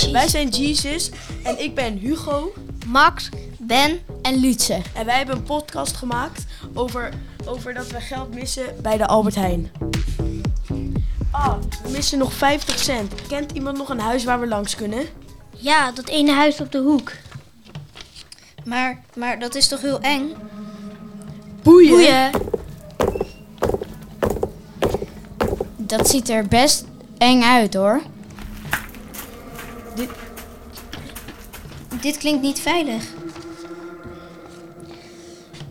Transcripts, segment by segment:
Hoi, wij zijn Jesus en ik ben Hugo. Max, Ben en Lutze. En wij hebben een podcast gemaakt over, over dat we geld missen bij de Albert Heijn. Ah, we missen nog 50 cent. Kent iemand nog een huis waar we langs kunnen? Ja, dat ene huis op de hoek. Maar, maar dat is toch heel eng? Boeien. Boeien. Dat ziet er best eng uit hoor. Dit klinkt niet veilig.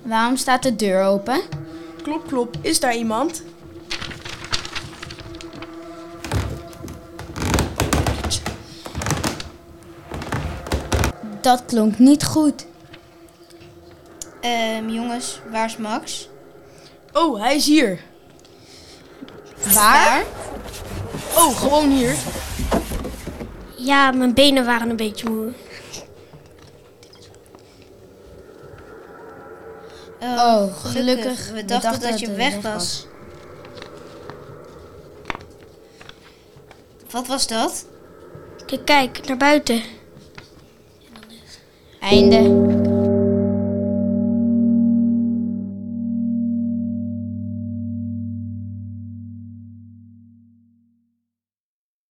Waarom staat de deur open? Klop, klop. Is daar iemand? Dat klonk niet goed. Ehm, jongens, waar is Max? Oh, hij is hier. Waar? Oh, gewoon hier. Ja, mijn benen waren een beetje moe. Oh, gelukkig. We dachten, dat je weg was. Wat was dat? Kijk, kijk, naar buiten. Einde.